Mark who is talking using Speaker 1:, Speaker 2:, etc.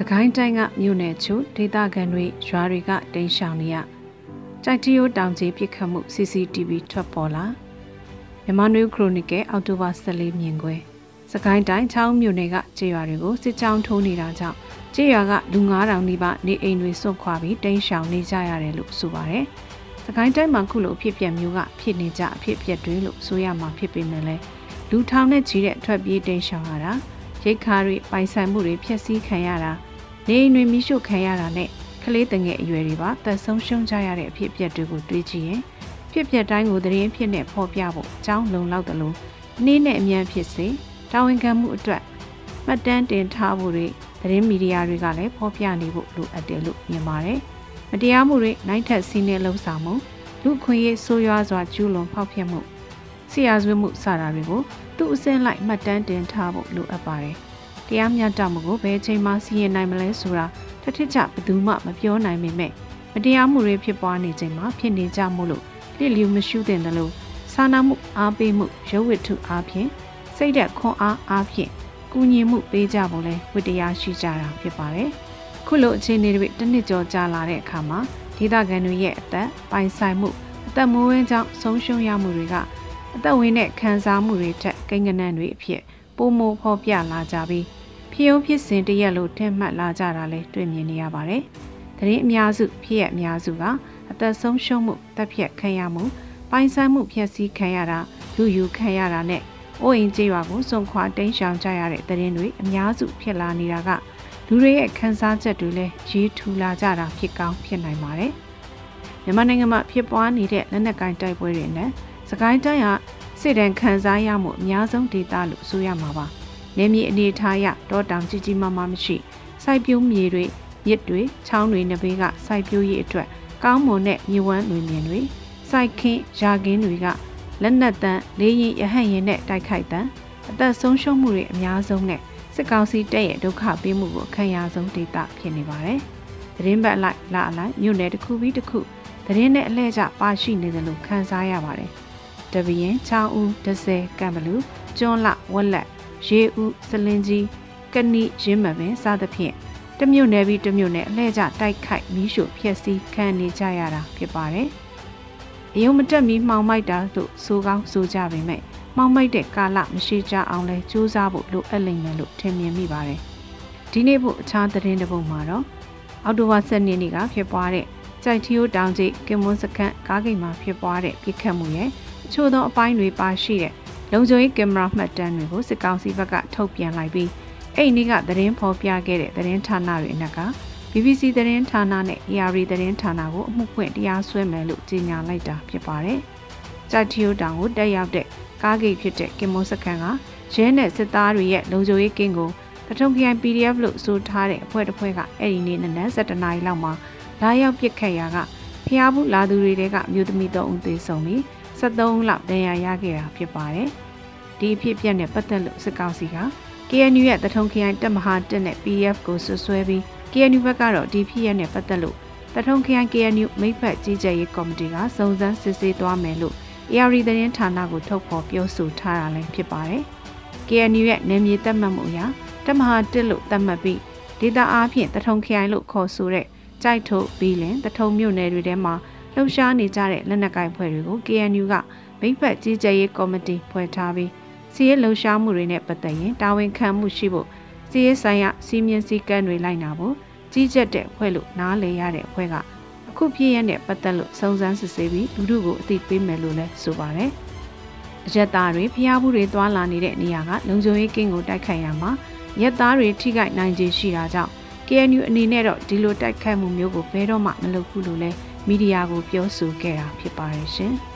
Speaker 1: စကိုင်းတိုင်းကမြို့နယ်ချို့ဒေသခံတွေရွာတွေကတိမ်းရှောင်နေရကြိုက်တီယိုတောင်ကြီးပြစ်ခတ်မှု CCTV ထွက်ပေါ်လာမြန်မာနွေခရိုနီကယ်အောက်တိုဘာ14မြင်ကွယ်စကိုင်းတိုင်းချောင်းမြို့နယ်ကကျေးရွာတွေကိုစစ်ကြောင်းထိုးနေတာကြောင့်ကျေးရွာကလူ9000နီးပါးနေအိမ်တွေစွန့်ခွာပြီးတိမ်းရှောင်နေကြရတယ်လို့ဆိုပါတယ်။စကိုင်းတိုင်းမှာခုလိုအဖြစ်ပြက်မျိုးကဖြစ်နေကြအဖြစ်ပြက်တွေလို့ဆိုရမှာဖြစ်ပေမဲ့လည်းလူထောင်နဲ့ကြီးတဲ့ထွက်ပြေးတိမ်းရှောင်ရတာရိတ်ခါတွေပိုင်ဆိုင်မှုတွေဖျက်ဆီးခံရတာ နေအိမ်တွေမိရှုခံရတာနဲ့ကလေးတငယ်အရွယ်တွေပါသက်ဆုံးရှုံးကြရတဲ့အဖြစ်အပျက်တွေကိုတွေးကြည့်ရင်ဖြစ်ပျက်တိုင်းကိုသတင်းဖြစ်နဲ့ဖော်ပြဖို့အကြောင်းလုံလောက်တယ်လို့အနည်းနဲ့အမြန်ဖြစ်စေတာဝန်ခံမှုအတွက်မှတ်တမ်းတင်ထားဖို့တွေသတင်းမီဒီယာတွေကလည်းဖော်ပြနေဖို့လိုအပ်တယ်လို့မြင်ပါတယ်။မတရားမှုတွေနိုင်ထက်စီးနှင်းလှုပ်ဆောင်မှုလူခွင့်ရေးဆိုးရွားစွာကျူးလွန်ဖောက်ဖျက်မှုဆရာဆွေးမှုစတာတွေကိုသူ့အစင်းလိုက်မှတ်တမ်းတင်ထားဖို့လိုအပ်ပါတယ်။ တရားမျှတမှုကိုဘယ်ချိန်မှစီရင်နိုင်မလဲဆိုတာတစ်ထစ်ချဘယ်သူမှမပြောနိုင်ပေမဲ့မတရားမှုတွေဖြစ်ပွားနေချိန်မှာဖြစ်နေကြမှုလို့လစ်လျူမရှုတဲ့တယ်လို့စာနာမှုအားပေးမှုရုပ်ဝတ္ထုအားဖြင့်စိတ်သက်ခွန်အားအားဖြင့်ကူညီမှုပေးကြဖို့လဲဝတ္တရားရှိကြတာဖြစ်ပါတယ်။ခုလိုအခြေအနေတွေတစ်နှစ်ကျော်ကြာလာတဲ့အခါမှာဒေသခံတွေရဲ့အသက်ပိုင်ဆိုင်မှုအသက်မွေးဝမ်းကြောင့်ဆုံးရှုံးရမှုတွေကအသက်ဝင်တဲ့ခံစားမှုတွေထက်ကိန်းဂဏန်းတွေအဖြစ် ပုံမဖော်ပြလာကြပြီးဖြစ်ုံဖြစ်စဉ်တရက်လို့ထင်မှတ်လာကြတာလဲတွေ့မြင်နေရပါတယ်။သတင်းအများစုဖြစ်ရအများစုကအသက်ဆုံးရှုံးမှုတပ်ဖြတ်ခံရမှုပိုင်ဆိုင်မှုဖျက်ဆီးခံရတာလူယူခံရတာနဲ့အိုးအိမ်ကြေးရွာကိုစွန့်ခွာတိမ်းရှောင်ကြရတဲ့သတင်းတွေအများစုဖြစ်လာနေတာကလူတွေရဲ့ခံစားချက်တွေလည်းရေးထူလာကြတာဖြစ်ကောင်းဖြစ်နိုင်ပါတယ်။မြန်မာနိုင်ငံမှာဖြစ်ပွားနေတဲ့လက်နက်ကိုင်တိုက်ပွဲတွေနဲ့စကိုင်းတိုင်းဟာ စစ်တမ်းခံစားရမှုအများဆုံးဒေသလို့ဆိုရမှာပါ။နေမြေအနေထားရတောတောင်ကြီးကြီးမားမားမရှိစိုက်ပျိုးမြေတွေမြစ်တွေချောင်းတွေနှဘေးကစိုက်ပျိုးရေးအတွက်ကောင်းမွန်တဲ့မြေဝမ်းလွင်မြင်တွေစိုက်ခင်းရာခင်းတွေကလက်နက်တန်းလေးရင်ရဟန့်ရင်နဲ့တိုက်ခိုက်တန်းအသက်ဆုံးရှုံးမှုတွေအများဆုံးနဲ့စစ်ကောင်စီတပ်ရဲ့ဒုက္ခပေးမှုကိုအခမ်းအနားဆုံးဒေသဖြစ်နေပါတယ်။သတင်းပတ်လိုက်လာအလိုက်မြို့နယ်တစ်ခုပြီးတစ်ခုသတင်းနဲ့အလဲကျပါရှိနေတယ်လို့ခန်းစားရပါတယ်။ တပရင်ချောင်းဦးဒဇယ်ကံဘလူကျွန်းလဝက်လက်ရေဦးစလင်းကြီးကဏီရင်းမပင်စသဖြင့်တမြို့နယ်ပြီးတမြို့နယ်အလဲကျတိုက်ခိုက်မီးရှို့ဖျက်ဆီးခံနေကြရတာဖြစ်ပါတယ်။အယုံမတက်မီမှောင်မိုက်တာလို့ဆိုကောင်းဆိုကြပေမဲ့မှောင်မိုက်တဲ့ကာလမရှိကြအောင်လဲစူးစမ်းဖို့လိုအပ်လိမ့်မယ်လို့ထင်မြင်မိပါတယ်။ဒီနေ့ဖို့အခြားသတင်းတစ်ပုဒ်မှာတော့အောက်တိုဘာ7ရက်နေ့ကဖြစ်ပွားတဲ့ကြိုက်ထီယိုတောင်ကြီးကင်မွန်စခန်းကားဂိတ်မှာဖြစ်ပွားတဲ့ပြစ်ခတ်မှုရဲ့ အချို့သောအပိုင်းတွေပါရှိတဲ့လုံခြုံရေးကင်မရာမှတ်တမ်းတွေကိုစစ်ကောင်စီဘက်ကထုတ်ပြန်လိုက်ပြီးအဲ့ဒီနေ့ကသတင်းဖော်ပြခဲ့တဲ့သတင်းဌာနတွေအနက်က BBC သတင်းဌာနနဲ့ ARD သတင်းဌာနကိုအမှုဖွင့်တရားစွဲမယ်လို့ကြေညာလိုက်တာဖြစ်ပါတယ်။ကြိုက်တီယိုတောင်ကိုတက်ရောက်တဲ့ကားဂိတ်ဖြစ်တဲ့ကင်မွန်စခန်းကရဲနဲ့စစ်သားတွေရဲ့လုံခြုံရေးကင်းကိုတထုံခရိုင် PDF လို့ဆိုထားတဲ့အဖွဲ့တစ်ဖွဲ့ကအဲ့ဒီနေ့နနက်7:00နာရီလောက်မှာလာရောက်ပစ်ခတ်ရာကဖျားဘူးလာသူတွေတဲကမြို့သမီး3ဦးသေဆုံးပြီး 73လောက်ဒဏ်ရာရခဲ့တာဖြစ်ပါတယ်။ဒီအဖြစ်အပျက်နဲ့ပတ်သက်လို့စစ်ကောင်စီက KNU ရဲ့တထုံခရိုင်တပ်မဟာတက်နဲ့ PDF ကိုဆွဆွဲပြီး KNU ဘက်ကတော့ဒီဖြစ်ရနဲ့ပတ်သက်လို့တထုံခရိုင် KNU မိဖက်ကြီးကြပ်ရေးကော်မတီကစုံစမ်းစစ်ဆေးသွားမယ်လို့ AR သတင်းဌာနကိုထုတ်ဖော်ပြောဆိုထားတာလည်းဖြစ်ပါတယ်။ KNU ရဲ့နယ်မြေသတ်မှတ်မှုအရတမဟာတစ်လို့သတ်မှတ်ပြီးဒေတာအားဖြင့်တထုံခရိုင်လို့ခေါ်ဆိုတဲ့ကြိုက်ထုတ်ပြီးလင်တထုံမြို့နယ်တွေထဲမှာ လှုပ်ရှားနေကြတဲ့လက်နက်ကိုင်ဖွဲ့တွေကို KNU ကမိဖက်ကြီးကြပ်ရေးကော်မတီဖွဲ့ထားပြီးစီးရဲလှုပ်ရှားမှုတွေနဲ့ပတ်သက်ရင်တာဝန်ခံမှုရှိဖို့စီးရဲဆိုင်ရာစီးမြင်စည်းကမ်းတွေလိုက်နာဖို့ကြီးကျက်တဲ့အဖွဲ့လို့နားလည်ရတဲ့အဖွဲ့ကအခုဖြစ်ရတဲ့ပတ်သက်လို့စုံစမ်းစစ်ဆေးပြီးလူတို့ကိုအသိပေးမယ်လို့လည်းဆိုပါတယ်။အရက်သားတွေဖျားဘူးတွေသွာလာနေတဲ့နေရာကလုံခြုံရေးကင်းကိုတိုက်ခိုက်ရမှာရက်သားတွေထိခိုက်နိုင်ခြေရှိတာကြောင့် KNU အနေနဲ့တော့ဒီလိုတိုက်ခိုက်မှုမျိုးကိုဘယ်တော့မှမလုပ်ဘူးလို့လည်း မီဒီယာကိုပြောဆိုခဲ့တာဖြစ်ပါတယ်ရှင်။